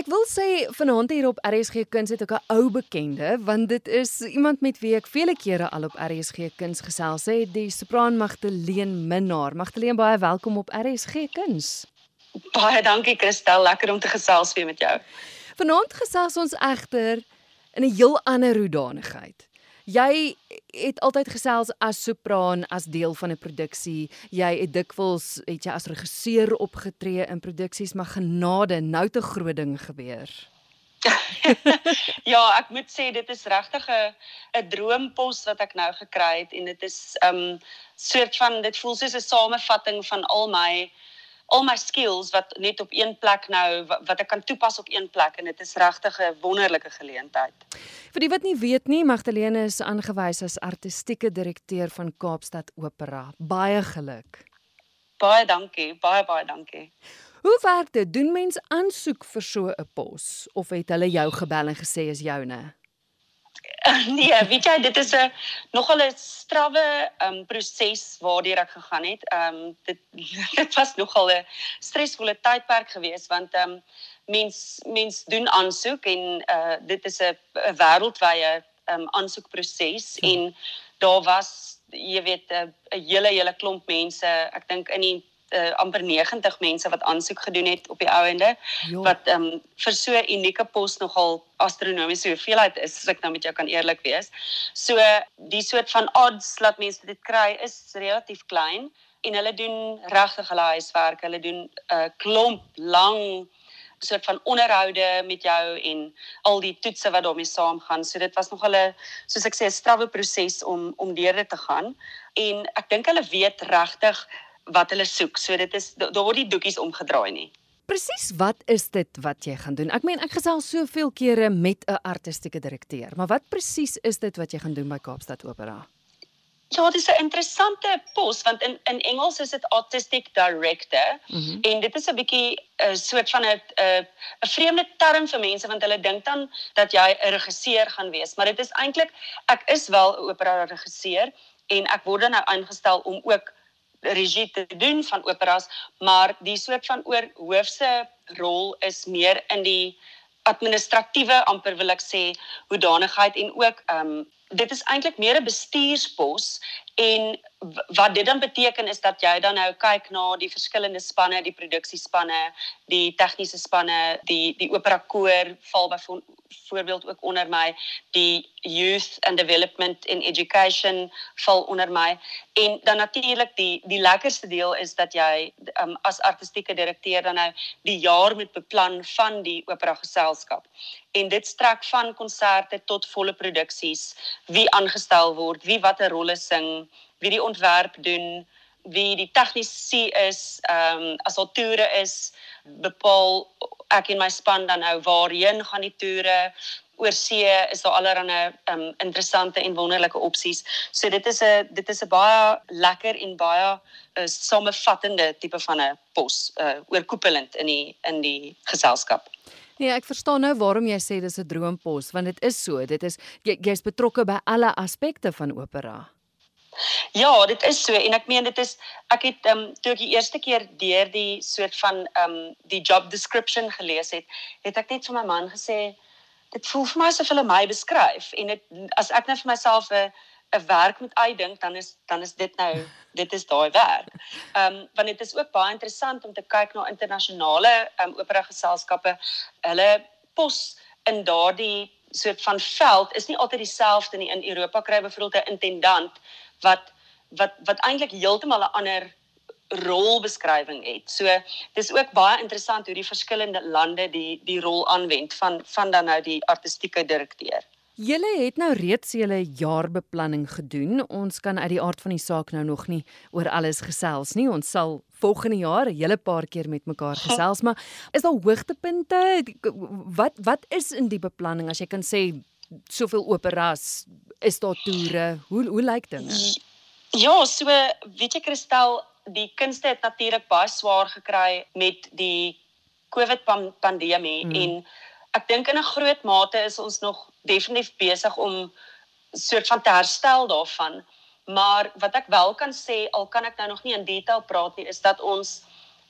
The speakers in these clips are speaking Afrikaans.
Ek wil sê vanaand hier op RSG Kuns het ook 'n ou bekende, want dit is iemand met wie ek vele kere al op RSG Kuns gesels het, die sopraan Magdalene Minnar. Magdalene, baie welkom op RSG Kuns. Baie dankie Christel, lekker om te gesels weer met jou. Vanaand gesels ons egter in 'n heel ander hoedanigheid. Jy het altyd gesels as sopraan as deel van 'n produksie. Jy het dikwels het jy as regisseur opgetree in produksies, maar genade, nou te groot ding gebeur. ja, ek moet sê dit is regtig 'n 'n droompos wat ek nou gekry het en dit is 'n um, soort van dit voel soos 'n samevatting van al my al my skills wat net op een plek nou wat, wat ek kan toepas op een plek en dit is regtig 'n wonderlike geleentheid. Vir die wat nie weet nie, Magdalene is aangewys as artistieke direkteur van Kaapstad Opera. Baie geluk. Baie dankie, baie baie dankie. Hoe werk dit? Doen mens aansoek vir so 'n pos of het hulle jou gebel en gesê is joune? nee, weet jy, dit is 'n nogal 'n strawwe um proses waardeur ek gegaan het. Um dit dit was nogal 'n stresvolle tydperk geweest want um mens mens doen aansoek en uh dit is 'n wêreldwye um aansoekproses ja. en daar was jy weet 'n hele hele klomp mense, ek dink in die uh, amper 90 mense wat aansoek gedoen het op die ou ende wat ehm um, vir so 'n unieke pos nogal astronomiese hoeveelheid is as ek nou met jou kan eerlik wees. So die soort van odds dat mense dit kry is relatief klein en hulle doen regtig hulle huiswerk. Hulle doen 'n uh, klomp lang soort van onderhoude met jou en al die toetse wat daarmee saamgaan. So dit was nog 'n soos ek sê 'n strawwe proses om om deur dit te gaan. En ek dink hulle weet regtig wat hulle soek. So dit is daar word die doekies omgedraai nie. Presies, wat is dit wat jy gaan doen? Ek meen ek gesels soveel kere met 'n artistieke direkteur, maar wat presies is dit wat jy gaan doen by Kaapstad Opera? Ja, dit is 'n interessante pos want in in Engels is dit artistic director mm -hmm. en dit is 'n bietjie 'n soort van 'n 'n 'n vreemde term vir mense want hulle dink dan dat jy 'n regisseur gaan wees, maar dit is eintlik ek is wel 'n opera regisseur en ek word dan nou aangestel om ook regie te doen van operas, maar die soort van oor hoofse rol is meer in die administratiewe amper wil ek sê hoedanigheid en ook ehm um, dit is eintlik meer 'n bestuurspos en wat dit dan beteken is dat jy dan nou kyk na die verskillende spanne, die produksiespanne, die tegniese spanne, die die opera koor val byvoorbeeld ook onder my, die youth and development in education val onder my en dan natuurlik die die lekkerste deel is dat jy um, as artistieke direkteur dan nou die jaar moet beplan van die opera geselskap. En dit strek van konserte tot volle produksies, wie aangestel word, wie watter rolle sing, wie die ontwerp doen, wie die tegnisi is, ehm um, as al toere is, bepaal ek en my span dan nou waarheen gaan die toere oor see is daar allerlei um interessante en wonderlike opsies. So dit is 'n dit is 'n baie lekker en baie uh, samevattende tipe van 'n pos, uh oorkoepelend in die in die geselskap. Nee, ek verstaan nou waarom jy sê dis 'n droompos, want dit is so. Dit is jy jy's betrokke by alle aspekte van opera. Ja, dit is so en ek meen dit is ek het ehm um, toe ek die eerste keer deur die soort van ehm um, die job description gelees het, het ek net vir my man gesê dit voel vir my asof hulle my beskryf en dit as ek nou vir myself 'n 'n werk moet uitdink, dan is dan is dit nou dit is daai werk. Ehm um, want dit is ook baie interessant om te kyk na internasionale ehm um, opera geselskappe. Hulle pos in daardie soort van veld is nie altyd dieselfde nie. In Europa kry byvoorbeeld 'n intendant wat wat wat eintlik heeltemal 'n ander rolbeskrywing het. So dis ook baie interessant hoe die verskillende lande die die rol aanwend van van dan nou die artistieke direkteur. Julle het nou reeds julle jaarbeplanning gedoen. Ons kan uit die aard van die saak nou nog nie oor alles gesels nie. Ons sal volgende jaar 'n hele paar keer met mekaar gesels, maar is daar hoogtepunte? Wat wat is in die beplanning as jy kan sê soveel operas, is daar toere? Hoe hoe lyk dinge? Ja, so weet jy Christel, die kunste het natuurlik baie swaar gekry met die COVID pandemie hmm. en ek dink in 'n groot mate is ons nog definitief besig om soort van te herstel daarvan. Maar wat ek wel kan sê, al kan ek nou nog nie in detail praat nie, is dat ons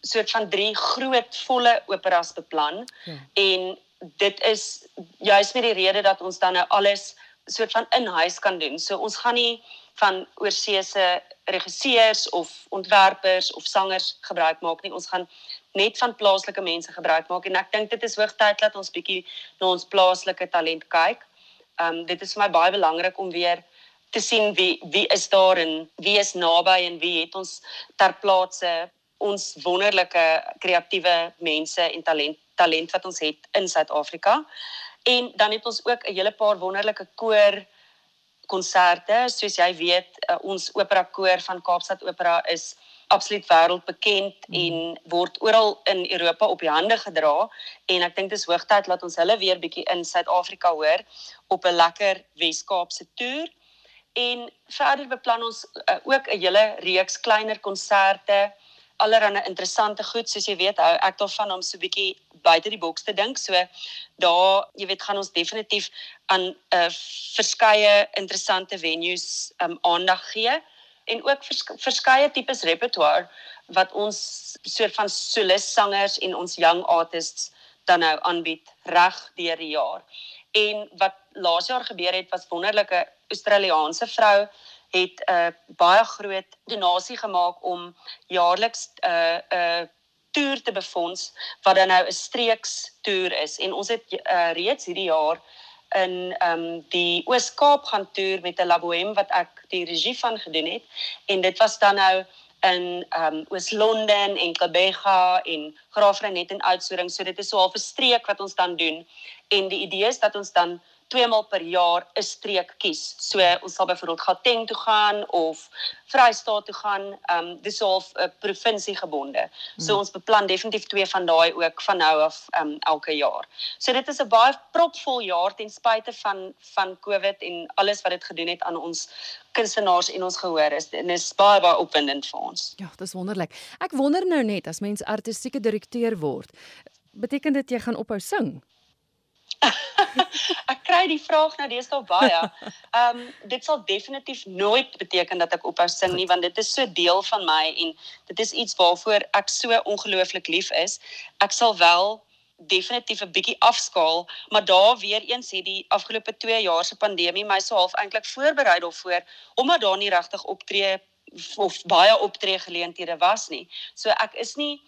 soort van drie groot volle operas beplan. Ja. En dit is juist met die rede dat ons dan nou alles soort van in huis kan doen. So ons gaan nie van oorseese regisseurs of ontwerpers of sangers gebruik maak nie. Ons gaan net van plaaslike mense gebruik maak en ek dink dit is hoogtyd dat ons bietjie na ons plaaslike talent kyk. Um dit is vir my baie belangrik om weer te sien wie wie is daar en wie is naby en wie het ons ter plaatse ons wonderlike kreatiewe mense en talent talent wat ons het in Suid-Afrika. En dan het ons ook 'n hele paar wonderlike koor konserte. Soos jy weet, uh, ons opera koor van Kaapstad Opera is absoluut wêreldbekend mm. en word oral in Europa op die hande gedra en ek dink dit is hoogtyd dat ons hulle weer bietjie in Suid-Afrika hoor op 'n lekker Wes-Kaapse toer. En verder beplan ons uh, ook 'n hele reeks kleiner konserte allerlei interessante goed soos jy weet hou ek daarvan om so 'n bietjie buite die boks te dink. So daar, jy weet, gaan ons definitief aan 'n uh, verskeie interessante venues um aandag gee en ook vers, verskeie tipes repertoire wat ons soort van solis sangers en ons young artists dan nou aanbied reg deur die jaar. En wat laas jaar gebeur het was wonderlike Australiese vrou het 'n uh, baie groot donasie gemaak om jaarliks 'n uh, 'n uh, toer te befonds wat dan nou 'n streeks toer is. En ons het uh, reeds hierdie jaar in ehm um, die Oos-Kaap gaan toer met 'n Laboem wat ek die regie van gedoen het. En dit was dan nou in ehm um, Oos-London en Kebega en Graafrenet en Oudtshoorn. So dit is so half 'n streek wat ons dan doen. En die idee is dat ons dan twee maal per jaar 'n streek kies. So ons sal byvoorbeeld Gauteng toe gaan of Vrystaat toe gaan. Ehm um, dis half 'n uh, provinsie gebonde. So hmm. ons beplan definitief twee van daai ook van nou af ehm um, elke jaar. So dit is 'n baie propvol jaar ten spyte van van COVID en alles wat dit gedoen het aan ons kunstenaars en ons gehoor is en is baie baie opwindend vir ons. Ja, dis wonderlik. Ek wonder nou net as mens artistieke direkteur word, beteken dit jy gaan ophou sing? ek kry die vraag nou deesdae baie. Ehm um, dit sal definitief nooit beteken dat ek ophou sing nie want dit is so deel van my en dit is iets waarvoor ek so ongelooflik lief is. Ek sal wel definitief 'n bietjie afskaal, maar daar weer eens het die afgelope 2 jaar se pandemie my so half eintlik voorberei daarvoor omdat daar nie regtig optree of baie optree geleenthede was nie. So ek is nie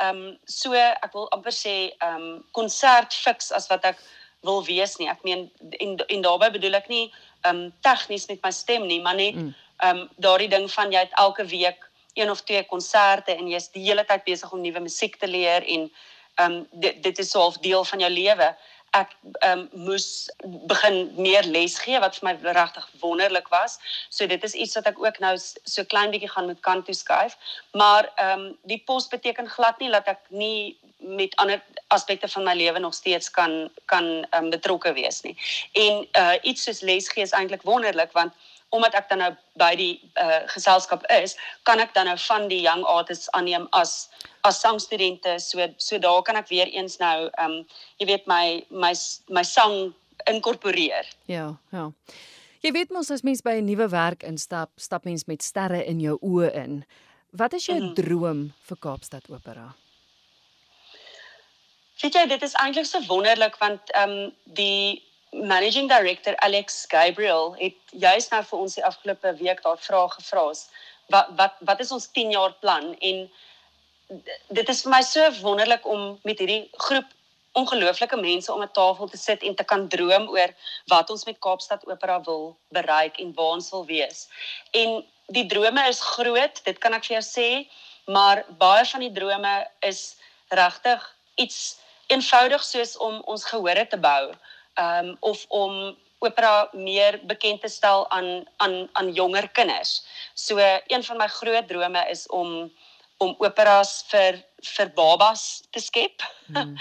ehm um, so ek wil amper sê ehm um, konsert fiks as wat ek wil wees nie. Ek meen en en daarbey bedoel ek nie ehm um, tegnies met my stem nie, maar net mm. ehm um, daardie ding van jy het elke week een of twee konserte en jy's die hele tyd besig om nuwe musiek te leer en ehm um, dit dit is so 'n deel van jou lewe ek um, moes begin meer les gee wat vir my regtig wonderlik was. So dit is iets wat ek ook nou so klein bietjie gaan met kant toe skuif. Maar ehm um, die pos beteken glad nie dat ek nie met ander aspekte van my lewe nog steeds kan kan um, betrokke wees nie. En uh iets soos les gee is eintlik wonderlik want omdat ek dan nou by die uh, geselskap is, kan ek dan nou van die young artists aanneem as as sangstudente. So so daar kan ek weer eens nou ehm um, jy weet my my my sang inkorporeer. Ja, ja. Jy weet mos as mens by 'n nuwe werk instap, stap mens met sterre in jou oë in. Wat is jou mm -hmm. droom vir Kaapstad Opera? Weet jy, dit is eintlik so wonderlik want ehm um, die managing director Alex Gabriel het juis nou vir ons die afgelope week daar vrae gevra. Wat wat wat is ons 10 jaar plan en dit is vir my so wonderlik om met hierdie groep ongelooflike mense om 'n tafel te sit en te kan droom oor wat ons met Kaapstad Opera wil bereik en waar ons wil wees. En die drome is groot, dit kan ek vir jou sê, maar baie van die drome is regtig iets eenvoudig soos om ons gehore te bou um, of om opera meer bekend te stel aan aan aan jonger kinders. So een van my groot drome is om om operas vir vir babas te skep. Mm.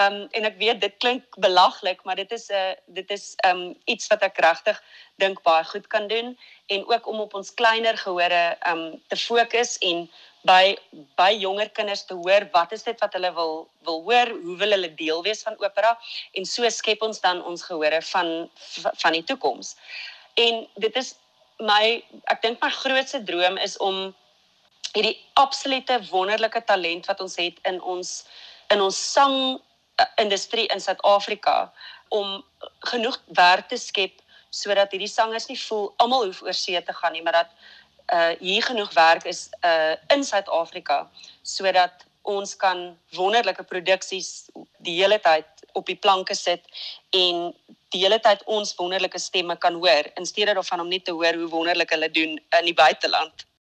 um en ek weet dit klink belaglik, maar dit is 'n uh, dit is um iets wat ek regtig dink baie goed kan doen en ook om op ons kleiner gehore um te fokus en by by jonger kinders te hoor wat is dit wat hulle wil wil hoor, hoe wil hulle deel wees van opera en so skep ons dan ons gehore van van die toekoms. En dit is my ek dink my grootste droom is om hierdie absolute wonderlike talent wat ons het in ons in ons sang uh, industrie in Suid-Afrika om genoeg werk te skep sodat hierdie sangers nie voel almal hoef oor see te gaan nie, maar dat uh hier genoeg werk is uh in Suid-Afrika sodat ons kan wonderlike produksies die hele tyd op die planke sit en die hele tyd ons wonderlike stemme kan hoor in steede daarvan om net te hoor hoe wonderlik hulle doen in die buiteland.